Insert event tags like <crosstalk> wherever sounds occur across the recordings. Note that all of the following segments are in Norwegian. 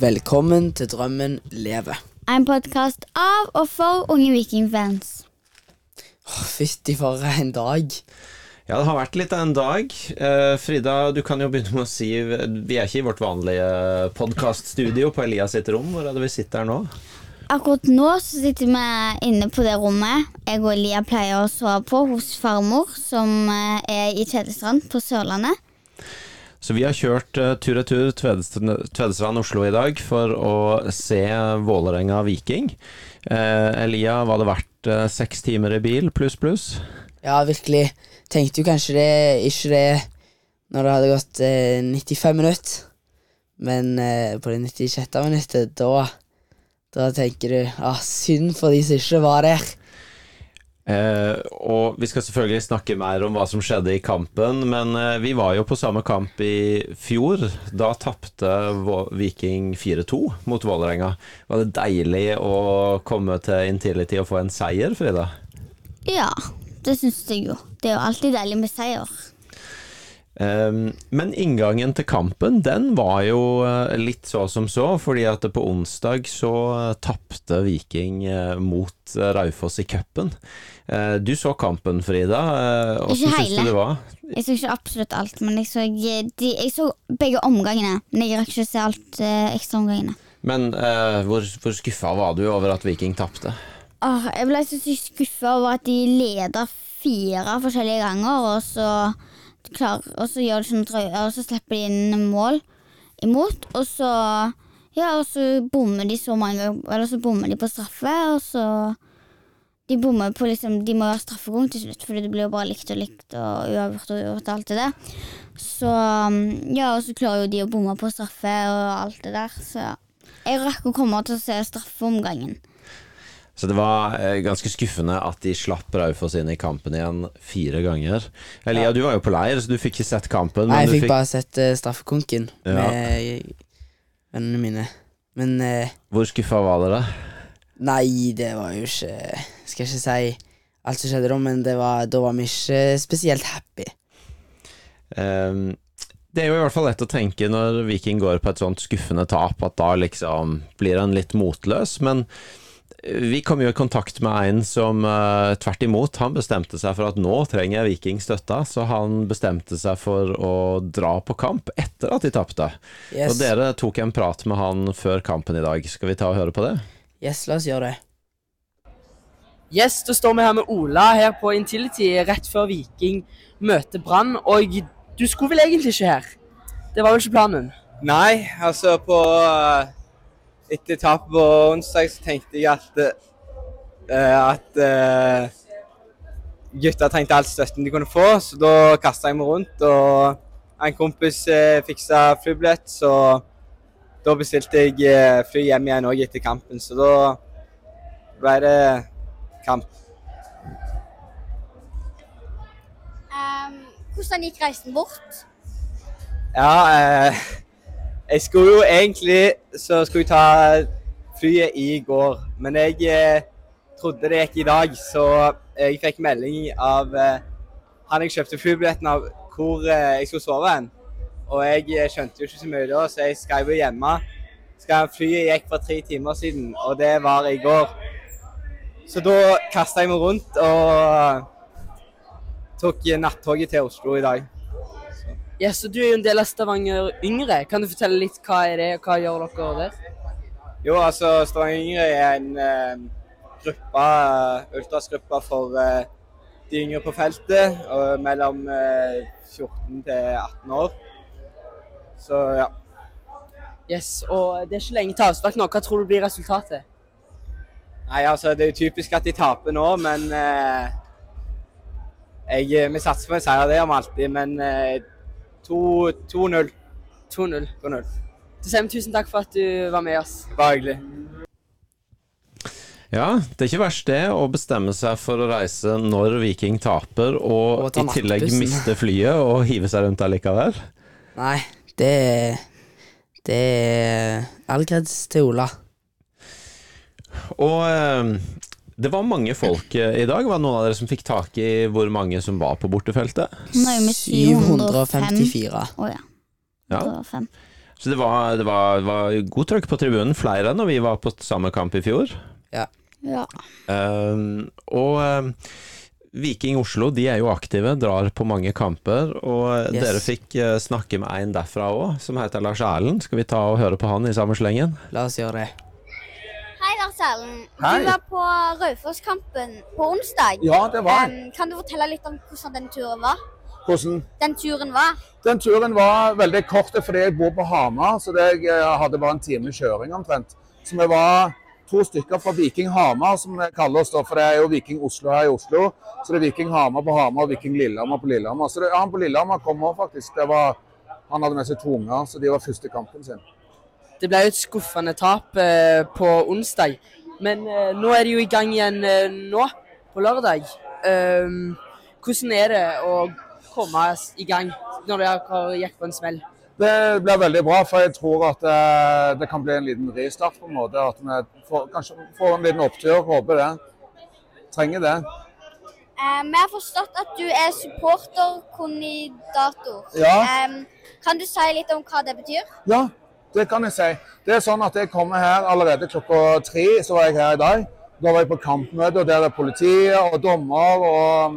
Velkommen til Drømmen leve. En podkast av og for unge vikingfans. Åh, Fytti for en dag. Ja, det har vært litt av en dag. Uh, Frida, du kan jo begynne med å si Vi er ikke i vårt vanlige podkaststudio på Elias sitt rom. Hvor er det vi sitter her nå? Akkurat nå så sitter vi inne på det rommet jeg og Elia pleier å sove på hos farmor, som eh, er i Tvedestrand på Sørlandet. Så vi har kjørt uh, tur-retur Tvedestrand, Tvedestrand Oslo i dag for å se Vålerenga Viking. Eh, Elia, var det verdt uh, seks timer i bil pluss, pluss? Ja, virkelig. Tenkte jo kanskje det, ikke det når det hadde gått eh, 95 minutter. Men eh, på det 96. minuttet, da, da tenker du ah, synd for de som ikke var der. Eh, og vi skal selvfølgelig snakke mer om hva som skjedde i kampen, men eh, vi var jo på samme kamp i fjor. Da tapte Viking 4-2 mot Vålerenga. Var det deilig å komme til Intility og få en seier, Frida? Ja, det syns jeg jo. Det er jo alltid deilig med seier. Um, men inngangen til kampen, den var jo eh, litt så som så, fordi at på onsdag så uh, tapte Viking eh, mot eh, Raufoss i cupen. Eh, du så kampen, Frida. Hvordan syns du det var? Jeg så ikke absolutt alt, men jeg så, de, jeg så begge omgangene. Men jeg rakk ikke å se alt eh, ekstraomgangene. Men eh, hvor, hvor skuffa var du over at Viking tapte? Jeg ble så skuffa over at de leda fire forskjellige ganger, og så, klar, og så gjør de sånn drøyer, og så slipper de inn mål imot, og så Ja, og så bommer de så mange eller så bommer de på straffe, og så De bommer på liksom De må ha straffegang til slutt, fordi det blir jo bare likt og likt og uavgjort og uavgjort og alt det der. Så Ja, og så klarer jo de å bomme på straffe og alt det der, så jeg rakk å komme til å se straffeomgangen. Så det var eh, ganske skuffende at de slapp Raufoss inn i kampen igjen fire ganger. Elia, du var jo på leir, så du fikk ikke sett kampen. Nei, men jeg du fikk bare sett uh, straffekonken Ja. med vennene mine. Men uh, Hvor skuffa var dere? nei, det var jo ikke Skal ikke si alt som skjedde da, men det var, da var vi ikke spesielt happy. Um, det er jo i hvert fall lett å tenke når Viking går på et sånt skuffende tap, at da liksom blir han litt motløs. Men vi kom jo i kontakt med en som uh, tvert imot, han bestemte seg for at nå trenger Viking støtta, så han bestemte seg for å dra på kamp etter at de tapte. Yes, Og dere tok en prat med han før kampen i dag. Skal vi ta og høre på det? yes la oss gjøre det. Yes, da står vi her med Ola her på Intility rett før Viking møter Brann. Og du skulle vel egentlig ikke her? Det var vel ikke planen? Nei, altså på eh, Etter tapet på onsdag så tenkte jeg at eh, at eh, gutta trengte all støtten de kunne få, så da kasta jeg meg rundt. Og en kompis uh, fiksa flybillett, så da bestilte jeg eh, fly hjem igjen òg etter kampen. Så da ble det kamp. hvordan gikk reisen bort? Ja, eh, jeg skulle jo egentlig så skulle jeg ta flyet i går, men jeg eh, trodde det gikk i dag, så jeg fikk melding av eh, han jeg kjøpte flybilletten av, hvor eh, jeg skulle sove hen. Og jeg eh, skjønte jo ikke så mye da, så jeg skrev jo hjemme. Skal flyet gikk for tre timer siden, og det var i går. Så da kasta jeg meg rundt og tok nattoget til Oslo i dag. Yes, så Du er jo en del av Stavanger Yngre. Kan du fortelle litt hva er det, og hva gjør dere der? Jo, altså Stavanger Yngre er en eh, gruppe, eh, ultrasgruppe for eh, de yngre på feltet, og mellom eh, 14 til 18 år. Så ja. Yes, og Det er ikke lenge til avspark nå. Hva tror du blir resultatet? Nei, altså Det er jo typisk at de taper nå, men eh, jeg, Vi satser på en seier, det gjør vi alltid, men eh, 2-0. 2-0. 2-0. Så sier vi tusen takk for at du var med oss. Bare hyggelig. Ja, det er ikke verst det å bestemme seg for å reise når Viking taper, og, Og i tillegg miste flyet og hive seg rundt allikevel. Nei, det Det er all kreds til Ola. Og eh, det var mange folk eh, i dag. Var det noen av dere som fikk tak i hvor mange som var på bortefeltet? Nå er vi 705. 754. Å ja. Ja. Så det var, det var, var god trøkk på tribunen, flere enn når vi var på samme kamp i fjor. Ja. Um, og um, Viking Oslo de er jo aktive, drar på mange kamper. Og Yes. dere fikk eh, snakke med en derfra òg, som heter Lars Erlend. Skal vi ta og høre på han i samme slengen? La oss gjøre det. Hei, Lars Erlend. Du var på Raufoss-kampen på onsdag. Ja, det var um, kan du fortelle litt om hvordan den turen var? Hvordan? Den turen var? Den turen var veldig kort fordi jeg bor på Hamar, så det jeg eh, hadde bare en time kjøring omtrent. Så vi var to stykker fra Viking Hamar, som vi kaller oss da, for det er jo Viking Oslo her i Oslo. Så det er Viking Hamar på Hamar og Viking Lillehammer på Lillehammer. Så det, han på Lillehammer kom også faktisk. Det var, han hadde med seg to unger, så de var første kampen sin. Det ble jo et skuffende tap eh, på onsdag. Men eh, nå er de jo i gang igjen eh, nå, på lørdag. Ehm, hvordan er det å komme i gang når dere gikk på en smell? Det blir veldig bra, for jeg tror at det kan bli en liten ristart. på en måte. At vi får, kanskje får en liten opptur. Håper det. Trenger det. Eh, vi har forstått at du er supporterkoordinator. Ja. Eh, kan du si litt om hva det betyr? Ja, det kan jeg si. Det er sånn at jeg kommer her allerede klokka tre, så var jeg her i dag. Da var jeg på kampmøte, og der er politiet og dommer og,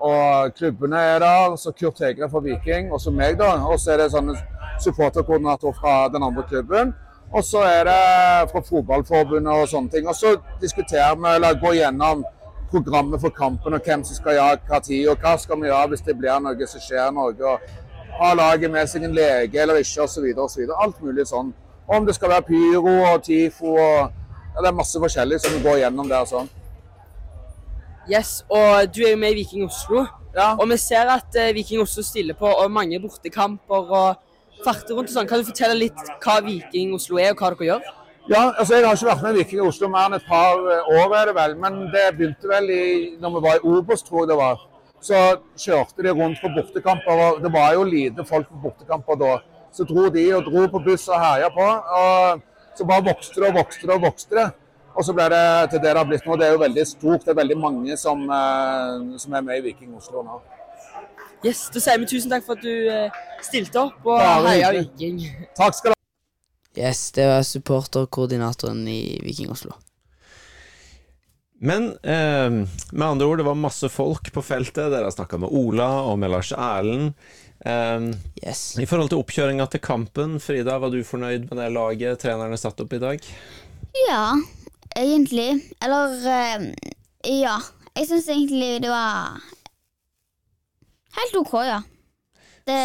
og klubbene er der. Så Kurt Hegre fra Viking, og så meg, da. Og så er det sånne supporterkoordinator fra den andre klubben. Og så er det fra fotballforbundet og sånne ting. Og så diskuterer vi, eller går gjennom programmet for kampen og hvem som skal gjøre hva tid, og hva skal vi gjøre hvis det blir noe som skjer noe. Har laget med seg en lege eller ikke, osv. osv. Alt mulig sånn. Om det skal være pyro og TIFO og ja, Det er masse forskjellig som vi går gjennom der. sånn. Yes, og du er jo med i Viking Oslo. Ja. Og vi ser at eh, Viking Oslo stiller på og mange bortekamper og farter rundt og sånn. Kan du fortelle litt hva Viking Oslo er, og hva dere gjør? ja, altså Jeg har ikke vært med i Viking Oslo mer enn et par eh, år, er det vel. Men det begynte vel i, når vi var i Obos, tror jeg det var. Så kjørte de rundt på bortekamper. og Det var jo lite folk på bortekamper da. Så dro de og dro på buss og herja på. og Så bare vokste det og vokste det og vokste det. Og så ble det til det det har blitt nå. Det er jo veldig stort. Det er veldig mange som, eh, som er med i Viking Oslo nå. Yes, Da sier vi tusen takk for at du eh, stilte opp og heia. Viking. Takk skal du ha. Yes, det var supporterkoordinatoren i Viking Oslo. Men eh, med andre ord, det var masse folk på feltet. Dere har snakka med Ola og med Lars Erlend. Eh, Yes. I forhold til oppkjøringa til kampen, Frida, var du fornøyd med det laget trenerne satte opp i dag? Ja, egentlig. Eller eh, ja. Jeg syns egentlig det var helt OK, ja. Det,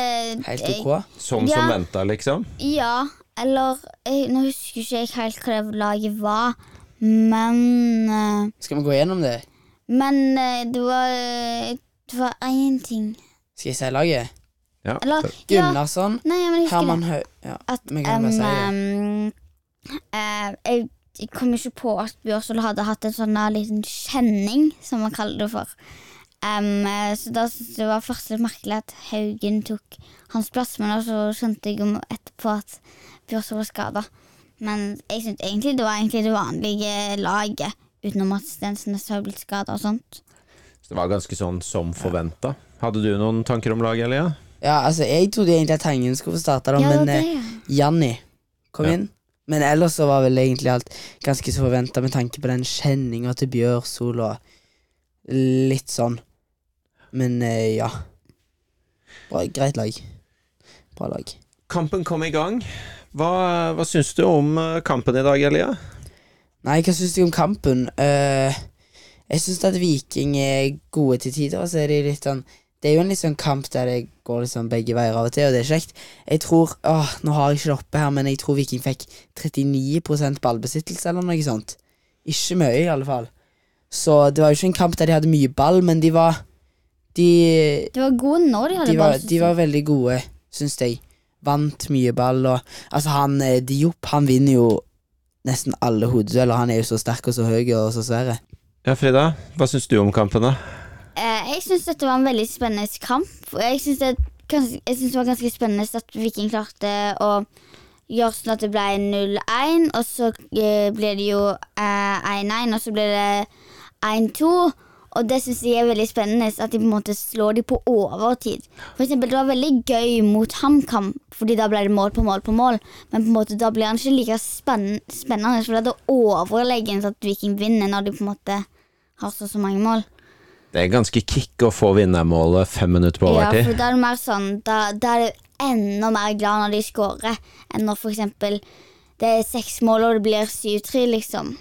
Helt jeg- OK. Sånn Ja. som venta, liksom? Ja, eller jeg, Nå husker ikke jeg helt hva det laget var, men eh, Skal vi gå gjennom det? Men eh, det var Det var én ting. Skal jeg si laget? Ja. Eller ja, Gunnarsson, Nei, men jeg Herman. Haug Ja. At Vi kan bare si det. eh, jeg, jeg kom ikke på at Bjørsvold hadde hatt en sånn liten kjenning, som man kaller det for. Eh, så da syntes jeg det var først litt merkelig at Haugen tok hans plass, men så skjønte jeg etterpå at Bjørsvold var skada. Men jeg syns egentlig det var egentlig det vanlige laget, utenom at Stensnes har blitt skada og sånt. Så det var ganske sånn som forventa. Hadde du noen tanker om laget, Elia? Ja, altså, jeg trodde egentlig at Tangen skulle få starte, da, Ja, men eh, det, ja. Janni kom Ja. inn. Men ellers så var vel egentlig alt ganske så forventa med tanke på den kjenninga til Bjørsol og litt sånn. Men eh, ja. Bra, greit lag. Bra lag. Kampen kom i gang. Hva, hva syns du om eh, kampen i dag, Elia? Nei, hva syns du om kampen? Uh, jeg syns at Viking er gode til tider, og så er de litt sånn Det er jo en litt sånn kamp der det går liksom begge veier av og til, og det er kjekt. Jeg tror åh, Nå har jeg ikke det oppe her, men jeg tror Viking fikk 39% ballbesittelse eller noe sånt. Ikke mye, i alle fall. Så det var jo ikke en kamp der de hadde mye ball, men de var De, de var gode når de hadde ball, de var veldig gode, syns jeg. Vant mye ball, og Altså, han eh, Diop, han vinner jo nesten alle hodedueller. Han er jo så sterk og så høy og så svær. Ja, Frida, hva syns du om kampen, da? Eh, jeg syns dette var en veldig spennende kamp. Jeg syns det, det var ganske spennende at Viking klarte å gjøre sånn at det ble 0-1, og så eh, ble det jo eh, 1-1, og så ble det 1-2. Og det syns jeg er veldig spennende, at de på en måte slår de på overtid. For eksempel, det var veldig gøy mot HamKam, fordi da ble det mål på mål på mål. Men på en måte da blir han ikke like spenn spennende, for det er overlegent at Viking vinner når de på en måte har så så mange mål. Det er ganske kick å få vinnermålet fem minutter på Ja, for da er det mer sånn Da, da er du enda mer glad når de scorer, enn når for eksempel det er seks mål og det blir 7-3, liksom.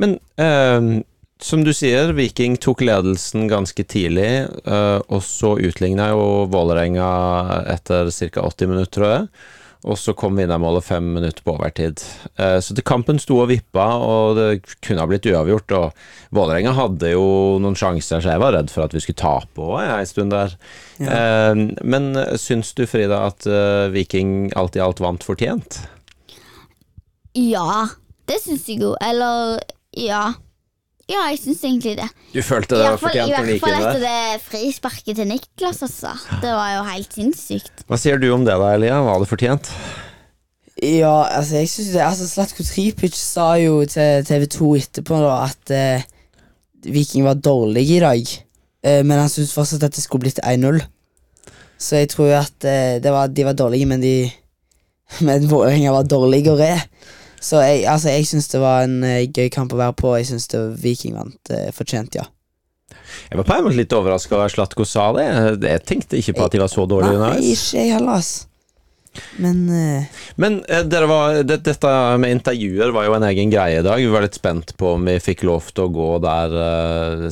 Men eh, som du sier, Viking tok ledelsen ganske tidlig, eh, og så utligna jo Vålerenga etter ca. 80 minutter, tror jeg. Og så kom vinnermålet fem minutter på overtid. Eh, så til kampen sto og vippa, og det kunne ha blitt uavgjort. Og Vålerenga hadde jo noen sjanser, så jeg var redd for at vi skulle tape òg en stund der. Eh, men syns du, Frida, at Viking alt i alt vant fortjent? Ja, det syns jeg jo. Eller ja. Ja, jeg syns egentlig det. Du følte I det var fortjent å i det? I hvert fall etter det frisparket til Niklas, altså. Det var jo helt sinnssykt. Hva sier du om det da, Elia? Var det fortjent? Ja, altså jeg synes det Altså Slatko Tripic sa jo til TV2 etterpå da at eh, Viking var dårlig i dag. Eh, men han syntes fortsatt at det skulle blitt 1-0. Så jeg tror jo at eh, det var, de var dårlige, men de <laughs> Men Vålerenga var dårligere. Så jeg, altså jeg syns det var en uh, gøy kamp å være på. Jeg syns Viking vant uh, fortjent, ja. Jeg var på en måte litt overraska over Slatko sa det. Jeg tenkte ikke på at de var så dårlige Nei, underveis. ikke jeg heller, ass. Men uh... Men dere var, det, dette med intervjuer var jo en egen greie i dag. Vi var litt spent på om vi fikk lov til å gå der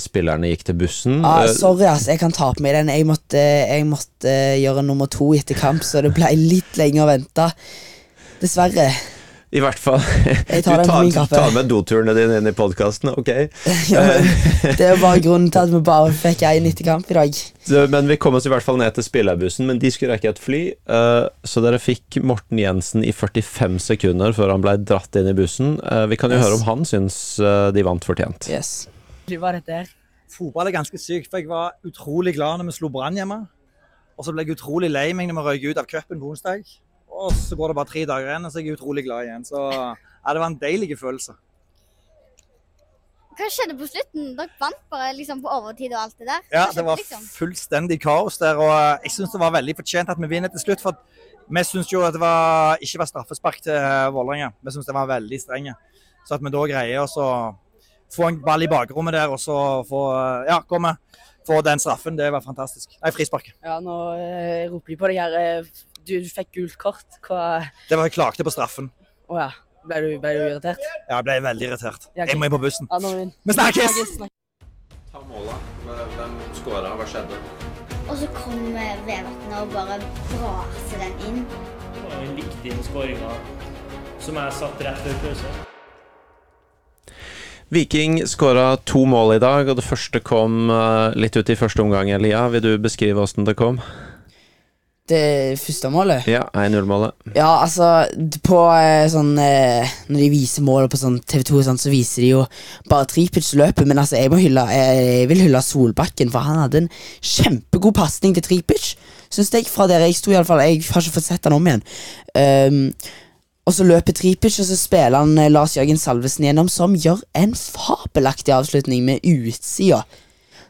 spillerne gikk til bussen. ah, sorry, ass. Jeg kan ta på meg den. Jeg måtte, jeg måtte gjøre nummer to etter kamp, så det ble litt lenge å vente. Dessverre. I hvert fall. Jeg tar du den tar, min tar med doturene dine inn i podkasten, ok? <laughs> Ja, det er bare grunnen til at vi bare fikk én etter kamp i dag. Men vi kom oss i hvert fall ned til spillerbussen, men de skulle rekke et fly. eh, så dere fikk Morten Jensen i 45 sekunder før han ble dratt inn i bussen. Eh, vi kan jo Yes. høre om han syns eh, de vant fortjent. Yes. Er dette? Fotball er ganske sykt, for jeg var utrolig glad når vi slo Brann hjemme. Og så ble jeg utrolig lei meg når vi røyk ut av cupen på onsdag. Og så går det bare tre dager igjen, og så er jeg utrolig glad igjen. Så ja, det var en deilig følelse. Hva skjedde på slutten? Dere vant bare liksom på overtid og alt det der? Ja, Hva skjedde, det var liksom? fullstendig kaos der, og eh, jeg syns det var veldig fortjent at vi vinner til slutt. For vi syns jo at det var, ikke var straffespark til eh, Vålerenga. Vi syns det var veldig strenge. Så at vi da greier oss å få en ball i bakrommet der, og så få eh, Ja, komme. Få den straffen, det var fantastisk. Nei, frisparket. Ja, nå eh, roper de på deg her. eh, Du, fikk gult kort. Hva Det var jeg klagde på straffen. Å ja. Ble du, ble du irritert? Ja, jeg ble veldig irritert. Ja, ok. Jeg må inn på bussen. Ja, nå vi Vi snakkes! Ta måla. Hvem skåra? Hva skjedde? Og så kom eh, Vevatnet og bare braser den inn. Det var likte den skåringa som jeg satt rett før pause. Viking skåra to mål i dag, og det første kom eh, litt ut i første omgang. Elia, vil du beskrive åssen det kom? Det første målet? Ja, 1-0-målet. Ja, altså På eh, sånn eh, Når de viser målet på sånn TV2, sånn, så viser de jo bare Tripic-løpet. Men altså, jeg må hylle jeg, vil hylle Solbakken, for han hadde en kjempegod pasning til Tripic. Syns jeg, fra der jeg sto, iallfall. Jeg har ikke fått sett han om igjen. Um, og så løper Tripic, og så spiller han eh, Lars Jørgen Salvesen gjennom, som gjør en fabelaktig avslutning med utsida.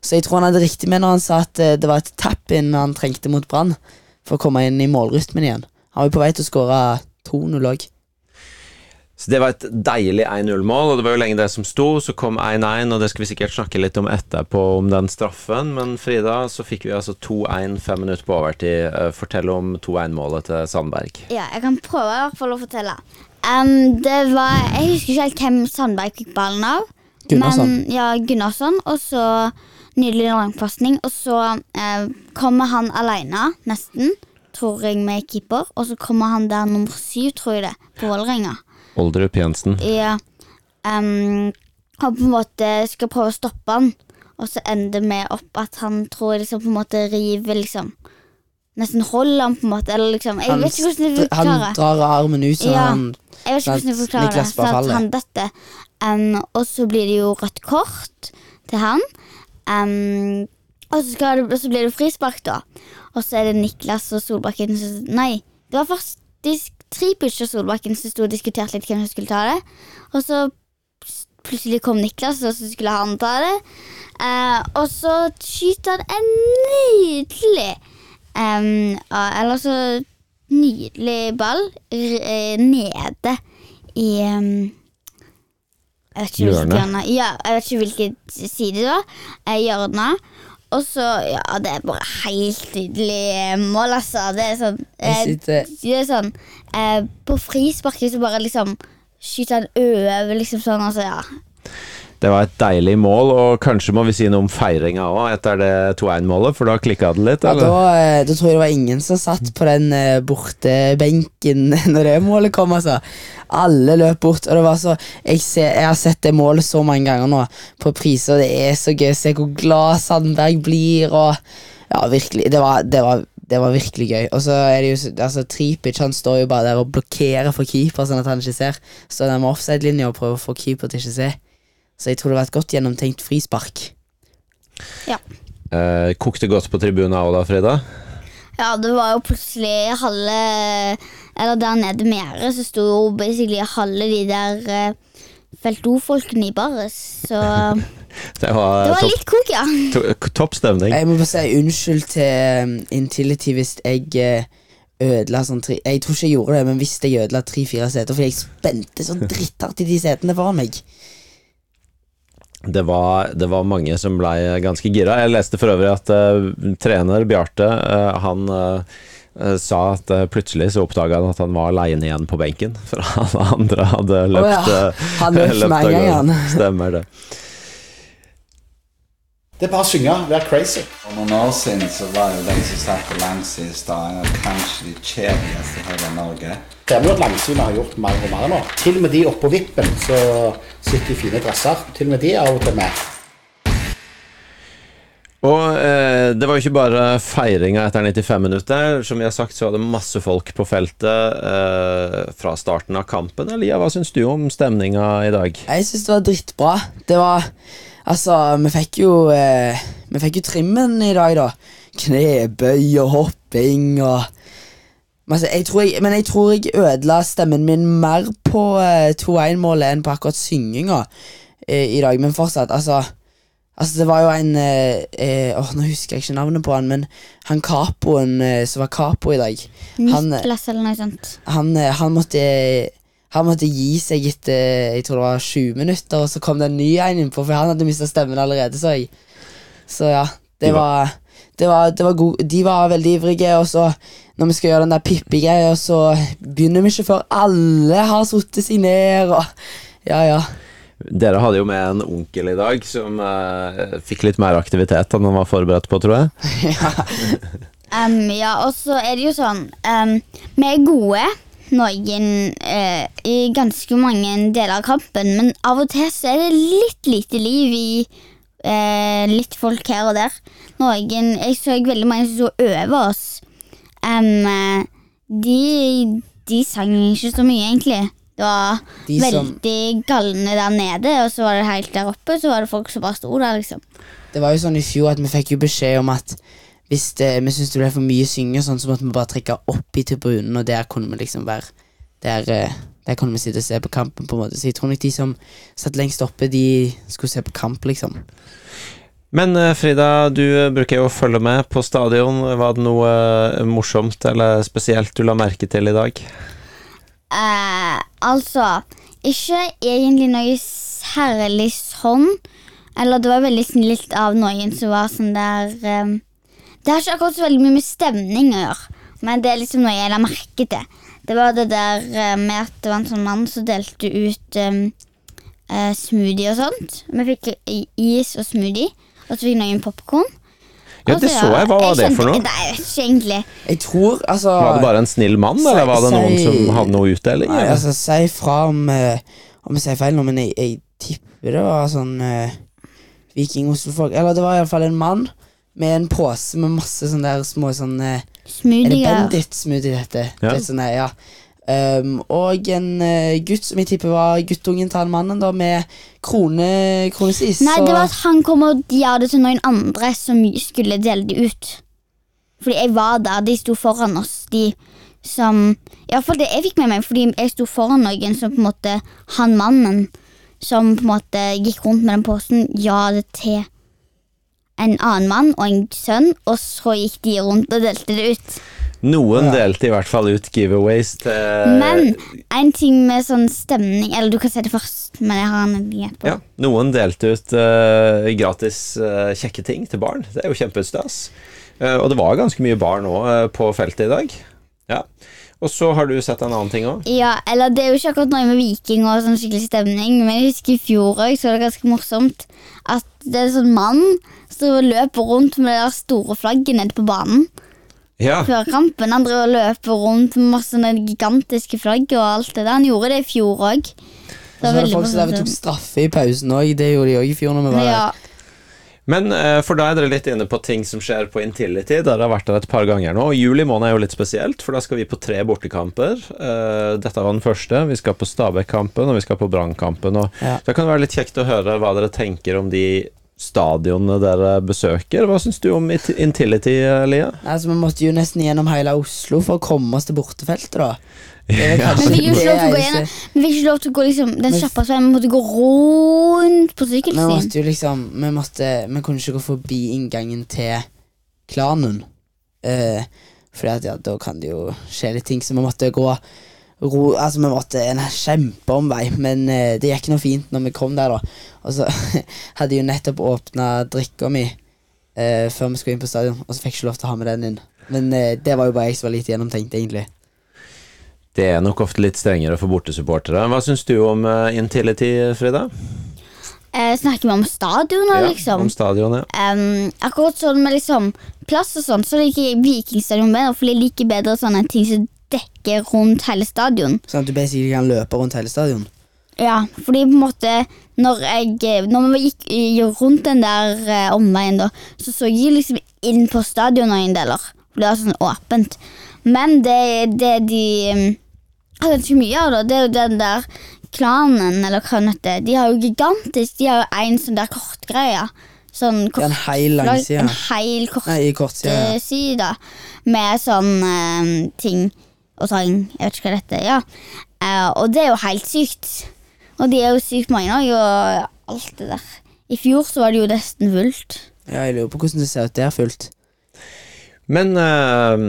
Så jeg tror han hadde riktig med når han sa at eh, det var et tap-in han trengte mot Brann for å komme inn i målrytmen igjen. Han var jo på vei til å skåre 2-0 òg. Så Det var et deilig 1-0-mål, og det var jo lenge det som sto. Så kom 1-1, og det skal vi sikkert snakke litt om etterpå, om den straffen. Men Frida, så fikk vi altså 2-1 fem minutter på overtid. Eh, Fortell om 2-1-målet til Sandberg. Ja, jeg kan prøve i hvert fall å fortelle. Um, det var Jeg husker ikke helt hvem Sandberg fikk ballen av. Gunnarsson. Men, ja, Gunnarsson. Og så nydelig langpasning. Og så eh, kommer han alene, nesten, tror jeg, med keeper. Og så kommer han der nummer syv, tror jeg det, på Vålerenga. Olderup Jensen. Ja. Um, han på en måte skal prøve å stoppe han. Og så ender det med opp at han tror liksom på en måte river liksom Nesten holder han på en måte, eller liksom Jeg Han, vet ikke hvordan jeg forklarer han drar armen ut, så Ja. han Jeg vet ikke hvordan jeg forklarer det. Så han detter. Um, og så blir det jo rødt kort til han. Um, og så, det, så blir det frispark, da. Og så er det Niklas og Solbakken som Nei, det var faktisk Tripic og Solbakken som sto og diskuterte litt hvem som skulle ta det. Og så plutselig kom Niklas, og så skulle han ta det. Uh, og så skyter han en nydelig um, Eller så nydelig ball eh, nede i em, Jeg vet ikke hvilket hjørne. Ja, jeg vet ikke hvilken side det var. Eh, hjørnet. Og så, ja, det er bare helt nydelig mål, altså. Det er sånn Jeg eh, sitter det er sånn eh, På frisparket så bare liksom skyter han over, liksom sånn, altså, ja. Det var et deilig mål, og kanskje må vi si noe om feiringa òg, etter det 2-1-målet, for da klikka det litt, Ja, da, eh, da tror jeg det var ingen som satt på den borte bortebenken <laughs> når det målet kom, altså. Alle løp bort, og det var så jeg, ser, jeg har sett det målet så mange ganger nå på priser, det er så gøy å se hvor glad Sandberg blir, og Ja, virkelig. Det var, det var, det var virkelig gøy. Og så er det jo altså, Tripic han står jo bare der og blokkerer for keeper, sånn at han ikke ser. Står der med offside-linja og prøver å få keeper til ikke å se. Så jeg tror det var et godt gjennomtenkt frispark. Eh, kokte godt på tribunen òg da, Frida? Ja, det var jo plutselig halve Eller der nede med gjerdet så sto jo basically halve de der uh, Felto-folkene i baret. Så <laughs> Det var, det var litt kok, ja. to, topp stemning. Jeg må bare si unnskyld til um, Intility hvis jeg eh, ødela sånn tre Jeg tror ikke jeg gjorde det, men hvis jeg ødela tre-fire seter fordi jeg spente så dritthardt i de setene foran meg. Det var, det var mange som blei ganske gira. Jeg leste for øvrig at uh, trener Bjarte, uh, han eh, sa at plutselig så oppdaga han at han var aleine igjen på benken, for <laughs> alle andre hadde løpt, ja. eh, Han løp <laughs> løpt med igjen en gang, Stemmer det. Det er bare å synge, være crazy. For noen år siden så var det den som satt på langsiden i kanskje de kjedeligste i hele Norge. Det er jo at Langsynet har gjort mer og mer nå. Til og med de oppå vippen så sitter i fine dresser. Til og med de er av og til med. Og eh, det var jo ikke bare feiringa etter 95 minutter. Som vi har sagt, så var det masse folk på feltet eh, fra starten av kampen. Elia, hva syns du om stemninga i dag? Jeg syns det var drittbra. Det var Altså, vi fikk jo eh, Vi fikk jo trimmen i dag, da. Knebøy og hopping og altså, jeg tror jeg, Men jeg tror jeg ødela stemmen min mer på eh, 2-1-målet enn på akkurat synginga eh, i dag. Men fortsatt, altså Altså Det var jo en eh, eh, Åh, Nå husker jeg ikke navnet på han, men han capoen eh, som var capo i dag Han, eh, eller noe sånt. han, eh, han måtte Han måtte gi seg etter Jeg tror det var 20 minutter, og så kom det en ny en innpå, for han hadde mista stemmen allerede, så jeg. Så ja, det var- det var, det var god, De var veldig ivrige, og så når vi skal gjøre den der Pippi-greia, så begynner vi ikke før alle har satt seg ned, og Ja, ja. Dere hadde jo med en onkel i dag som uh, fikk litt mer aktivitet enn han var forberedt på, tror jeg. <laughs> Em, ja, og så er det jo sånn um, Vi er gode noen eh, i ganske mange deler av kampen, men av og til så er det litt lite liv i eh, litt folk her og der. Noen Jeg så veldig mange som sto over oss. Eh, de, de sang ikke så mye, egentlig. Det var De veldig galne der nede, og så var det helt der oppe, så var det folk som bare sto der, liksom. det var jo sånn i fjor at vi fikk jo beskjed om at hvis det, vi syntes det ble for mye synge, sånn, så måtte vi bare trekke opp i tribunen, og der kunne vi liksom være Der, eh, der kunne vi sitte og se på kampen, på en måte. Så jeg tror nok de som satt lengst oppe, de skulle se på kamp, liksom. Men eh, Frida, du eh, bruker jo å følge med på stadion. Var det noe eh, morsomt eller spesielt du la merke til i dag? Eh, altså, ikke egentlig noe særlig sånn. Eller det var veldig snilt av noen som var sånn der eh, Det har ikke akkurat så veldig mye med stemning å gjøre, men det er liksom noe jeg la merke til. Det var det der eh, med at det var en sånn mann som delte ut um, uh, smoothie og sånt. Vi fikk is og smoothie, og så fikk noen popkorn. Ja, det så jeg. Hva var det for noe? Nei, jeg vet ikke egentlig. Jeg tror, altså Var det bare en snill mann, eller var det noen som hadde noe utdeling? Nei, altså, si fra om Om jeg sier feil nå, men jeg, jeg tipper det var sånn uh, Viking-Oslo-folk. Eller det var iallfall en mann med en pose med masse sånne der små sånne eh, Er det Smoothie. Bandit-smoothie dette? Ja. Litt sånne, ja. Um, og en uh, gutt som jeg tipper var guttungen til han mannen, da, med krone, kronesis. Nei, det var at han kom og gjorde det til noen andre som skulle dele det ut. Fordi jeg var der, de sto foran oss, de som Iallfall det jeg fikk med meg, fordi jeg sto foran noen som på en måte Han mannen som på en måte gikk rundt med den posen, ja det til en annen mann og en sønn, og så gikk de rundt og delte det ut. Noen delte i hvert fall ut giveaways til Men en ting med sånn stemning Eller du kan si det først, men jeg har en idé etterpå. Ja, noen delte ut uh, gratis uh, kjekke ting til barn. Det er jo kjempestas. Uh, og det var ganske mye barn òg på feltet i dag. Ja. Og så har du sett en annen ting òg. Ja, eller det er jo ikke akkurat noe med viking og sånn skikkelig stemning, men jeg husker i fjor òg, så var det ganske morsomt at det er en sånn mann som løper rundt med det der store flagget nede på banen Ja. før kampen. Han driver og løper rundt med masse gigantiske flagg og alt det der. Han gjorde det i fjor òg. Og så var det folk som tok straffe i pausen òg. Det gjorde de òg i fjor når vi var der. Men eh, for da er dere litt inne på ting som skjer på Intility. Dere har vært der et par ganger nå. Og Juli måned er jo litt spesielt, for da skal vi på tre bortekamper. Eh, dette var den første. Vi skal på Stabæk-kampen, og vi skal på Brann-kampen. Og Ja. Da kan det være litt kjekt å høre hva dere tenker om de stadionene dere besøker. Hva syns du om Intility, Lia? Altså, Vi måtte jo nesten gjennom hele Oslo for å komme oss til bortefeltet, da. <laughs> Ja. Men vi fikk jo ikke lov til å gå gjennom Vi fikk ikke lov til å gå liksom, den kjappeste veien. Vi måtte gå rundt på Vi måtte jo liksom Vi, måtte, vi kunne ikke gå forbi inngangen til klanen. Eh, fordi at ja, da kan det jo skje litt ting, så vi måtte gå ro, Altså Vi måtte en kjempeomvei, men eh, det gikk nå fint når vi kom der, da. Og så <laughs> hadde jeg jo nettopp åpna drikka mi eh, før vi skulle inn på stadion, og så fikk jeg ikke lov til å ha med den inn. Men eh, det var jo bare jeg som var litt gjennomtenkt, egentlig. Det er nok ofte litt strengere for bortesupportere. Hva syns du om eh, Intility, Frida? Eh, snakker vi om stadioner, Ja, liksom? Om stadion, ja. Em, akkurat sånn med liksom plass og sånn, så liker jeg Vikingstadion bedre, for jeg liker bedre sånne ting som dekker rundt hele stadion. Sånn at du basically kan løpe rundt hele stadion. Ja, fordi på en måte Når, jeg, når vi gikk rundt den der eh, omveien, da, så så jeg liksom inn på stadionet en deler. For det var sånn åpent. Men det, det de um, har ganske mye av, det. det er jo den der klanen, eller hva det heter. De har jo gigantisk De har jo en sånn der kortgreie. Sånn kort, En heil langside. En hel kort Nei, ja. side med sånn eh, ting og sang. Jeg vet ikke hva dette er. Ja. Eh, og det er jo helt sykt. Og de er jo sykt mange òg, og alt det der. I fjor så var det jo nesten fullt. Ja, jeg lurer på hvordan det ser ut der fullt. Men eh,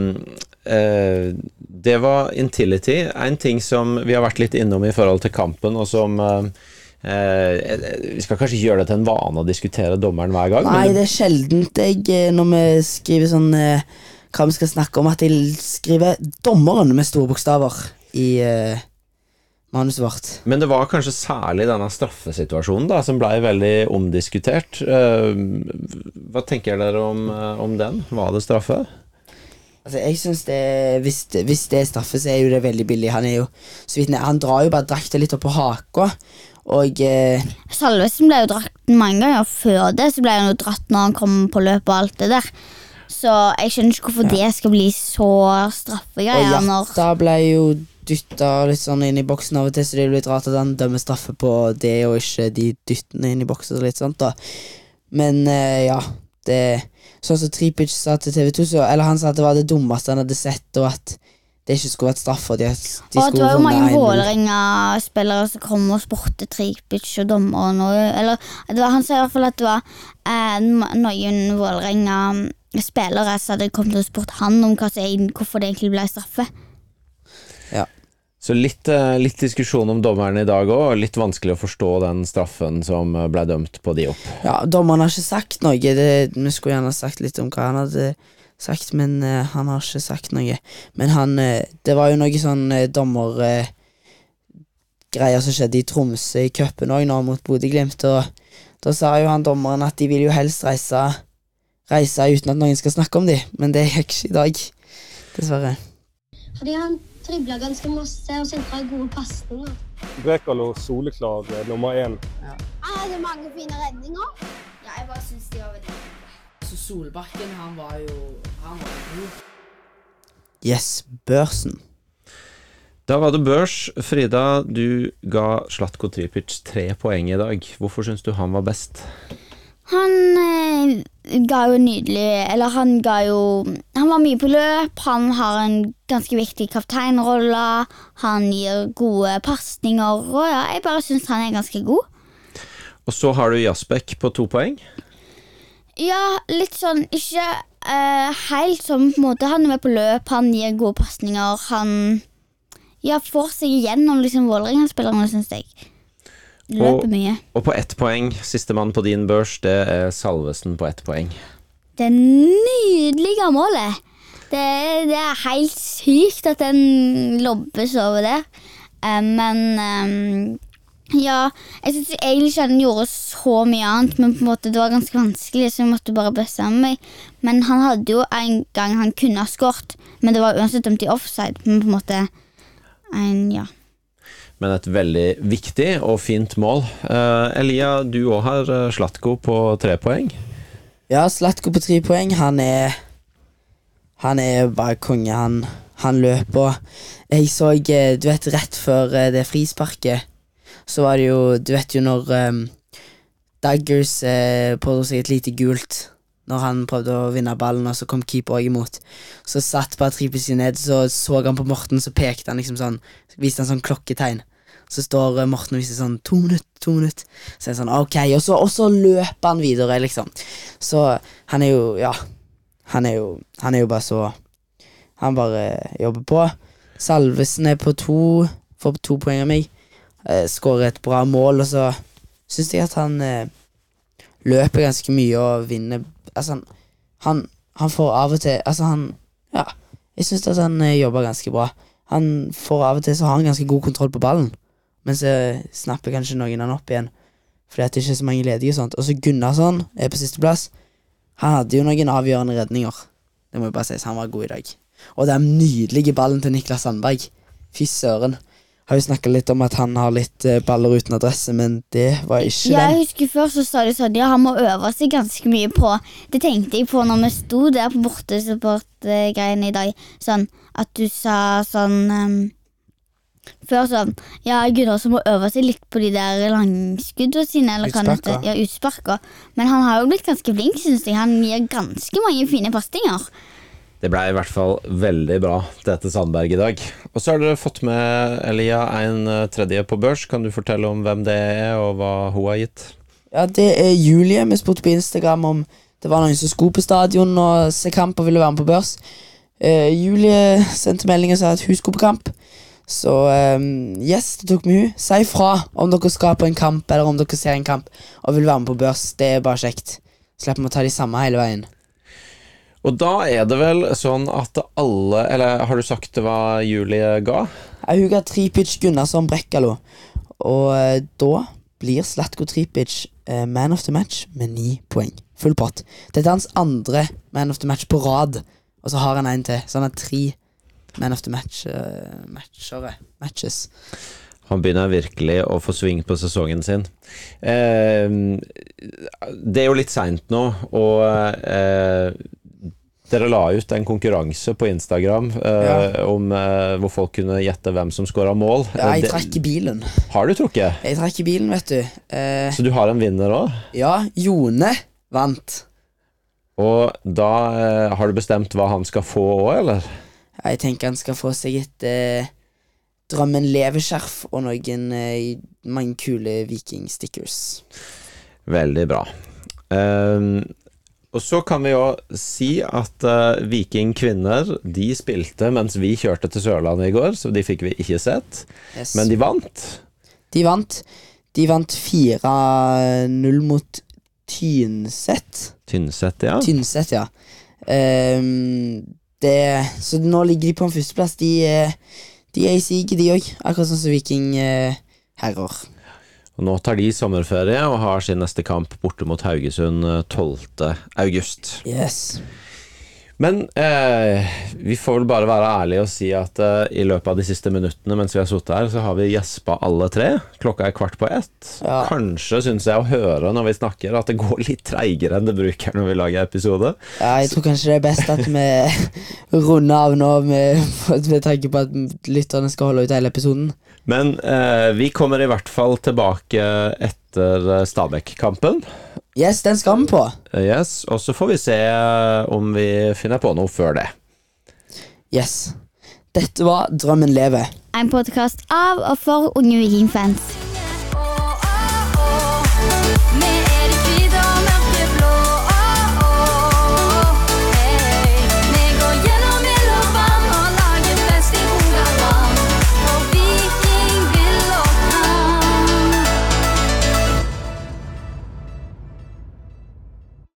eh, det var Intility. En ting som vi har vært litt innom i forhold til kampen, og som eh, eh, Vi skal kanskje gjøre det til en vane å diskutere dommeren hver gang, Nei, det er sjeldent jeg, eh, når vi skriver sånn eh, hva vi skal snakke om, at jeg skriver 'dommeren' med store bokstaver i eh, manuset vårt. Men det var kanskje særlig denne straffesituasjonen da, som blei veldig omdiskutert. Eh, hva tenker dere om, om den? Var det straffe? Altså, jeg synes det hvis, det hvis det er straffe, så er jo det veldig billig. Han er jo så vidt ned Han drar jo bare drakta litt opp på haka, og eh, Salvesen ble jo dratt mange ganger før det, så ble han jo dratt når han kom på løpet og alt det der. Så jeg skjønner ikke hvorfor det skal bli så straffegreier. Og Jatta ble jo dytta litt sånn inn i boksen av og til, så det er litt rart at han dømmer straffe på det, og ikke de dyttene inn i boksen og litt sånt, da. Men eh, ja, det Sånn som Tripic sa til TV 2, så Eller han sa at det var det dummeste han hadde sett, og at det ikke skulle vært straff, og de, de Og det var jo mange 1-0. Vålerenga-spillere som kom og spurte Tripic og dommeren. Og, eller det var, han sa i hvert fall at det var eh, noen Vålerenga-spillere som hadde kommet og spurt han om hva som, hvorfor det egentlig ble straffe. Så litt, eh, litt diskusjon om dommeren i dag òg, litt vanskelig å forstå den straffen som eh, ble dømt på de opp. Ja, dommeren har ikke sagt noe. Det, vi skulle gjerne sagt litt om hva han hadde sagt, men uh, han har ikke sagt noe. Men han uh, Det var jo noe sånn uh, dommergreier som skjedde i Tromsø i cupen òg, nå mot Bodø-Glimt, og da sa jo han dommeren at de vil jo helst reise Reise uten at noen skal snakke om dem, men det gikk ikke i dag. Dessverre. Fordi han dribla ganske masse og sentra gode pasninger. Brekalo soleklar eh, nummer én. Han hadde mange fine redninger. Ja, jeg bare syns de var veldig Så Solbakken, han var jo Han var god. Yes, børsen. Da var det børs. Frida, du ga Slatko Tripic tre poeng i dag. Hvorfor syns du han var best? Han eh, ga jo nydelig Eller han ga jo Han var mye på løp. Han har en ganske viktig kapteinrolle. Han gir gode pasninger. Og ja, jeg bare syns han er ganske god. Og så har du Jasbekk på to poeng. Ja, litt sånn Ikke eh, helt sånn på en måte. Han er med på løp, han gir gode pasninger. Han ja, får seg igjennom liksom Vålerenga-spillerne, syns jeg. Løper Og- mye. Og på ett poeng, sistemann på din børs, det er Salvesen på ett poeng. Det nydelige målet. Det, det er helt sykt at den lobbes over det. Um, men um, ja, jeg syns egentlig ikke han gjorde så mye annet, men på en måte det var ganske vanskelig, så jeg måtte bare bestemme meg. Men han hadde jo en gang han kunne ha skåret, men det var uansett dømt i offside. Men på en måte en, ja. Men et veldig viktig og fint mål. Eh, Elia, du òg har eh, Slatko på tre poeng. Ja, Slatko på tre poeng. Han er Han er bare konge. Han, han løper. Jeg så eh, Du vet, rett før det frisparket, så var det jo Du vet jo når um, Daggers eh, pådro seg et lite gult når han prøvde å vinne ballen, og så kom keeper også imot. Så satt Patripici ned, så så han på Morten, så pekte han liksom sånn Viste han sånn klokketegn. Så står eh, Morten og viser sånn to minutter, to minutter. Så er det sånn, ok, og så, og så løper han videre, liksom. Så han er jo, ja Han er jo, han er jo bare så Han bare jobber på. Salvesen er på to, får to poeng av meg. Eh, Skårer et bra mål, og så syns jeg at han eh, løper ganske mye og vinner Altså, han, han, får av og til Altså, han Ja, jeg syns at han eh, jobber ganske bra. Han får av og til så har han ganske god kontroll på ballen, men så snapper kanskje noen han opp igjen. Fordi at det ikke er så mange ledige og sånt. Og så Gunnarsson er på sisteplass. Han hadde jo noen avgjørende redninger. Det må jo bare sies, han var god i dag. Og den nydelige ballen til Niklas Sandberg. Fy søren. Har jo snakka litt om at han har litt eh, baller uten adresse, men det var ikke den. jeg husker Før så sa du sånn Ja, han må øve seg ganske mye på Det tenkte jeg på når vi sto der på bortesupport-greiene i dag. Sånn at du sa sånn um, Før sånn Ja, Gunnarsson må øve seg litt på de der langskuddene sine. Eller Utsparka. Ja, utsparka. Men han har jo blitt ganske flink, syns jeg. Han gir ganske mange fine pasninger. Det ble i hvert fall veldig bra, dette Sandberg i dag. Og så har dere fått med Elia en eh, tredje på børs. Kan du fortelle om hvem det er, og hva hun har gitt? Ja, det er Julie. Vi spurte på Instagram om det var noen som skulle på stadion og se kamp og ville være med på børs. Uh, Julie sendte melding og sa at hun skulle på kamp. Så um, yes, det tok vi hun. Si fra om dere skal på en kamp, eller om dere ser en kamp og vil være med på børs. Det er bare kjekt. Slipper vi å ta de samme hele veien. Og da er det vel sånn at alle Eller har du sagt hva Julie ga? Ja, hun ga Tripic Gunnarsson Brekkalo. Og eh, da blir Slatko Tripic eh, man of the match med ni poeng. Full pott. Dette er hans andre man of the match på rad. Og så har han en til, så han har tre man of the match eh, matchere. Matches. Han begynner virkelig å få sving på sesongen sin. Eh, det er jo litt seint nå, og eh, dere la ut en konkurranse på Instagram eh, om eh, hvor folk kunne gjette hvem som skåra mål. Ja, jeg trekker trakk i bilen. Har du trukket? Jeg trakk i bilen, vet du. Eh, Så du har en vinner òg? ja, Jone vant. Og da eh, har du bestemt hva han skal få òg, eller? Jeg tenker han skal få seg et eh, Drømmen lever-skjerf og noen eh, mange kule vikingstickers. Veldig bra. Ehm, og så kan vi jo si at uh, Viking kvinner de spilte mens vi kjørte til Sørlandet i går, så de fikk vi ikke sett. Yes. Men de vant. De vant. De vant 4-0 mot Tynset. Tynset, ja. Tynset, ja. Um, det, så nå ligger de på en førsteplass. De, eh, de er i siget, de òg. Akkurat sånn som Viking uh, herrer. Og nå tar de sommerferie og har sin neste kamp borte mot Haugesund eh, 12. august. Yes. Men eh, vi får vel bare være ærlige og si at eh, i løpet av de siste minuttene mens vi har sittet her, så har vi gjespa alle tre. Klokka er kvart på ett. Ja. Kanskje syns jeg å høre når vi snakker at det går litt treigere enn det bruker når vi lager episode. Ja, jeg tror kanskje det er best at vi <laughs> runder av nå med, med tanke på at lytterne skal holde ut hele episoden. Men eh, vi kommer i hvert fall tilbake etter eh, Stabæk-kampen. Yes, den skal vi på. Eh, Yes, og så får vi se eh, om vi finner på noe før det. Yes. Dette var Drømmen lever. En podkast av og for unge vikingfans.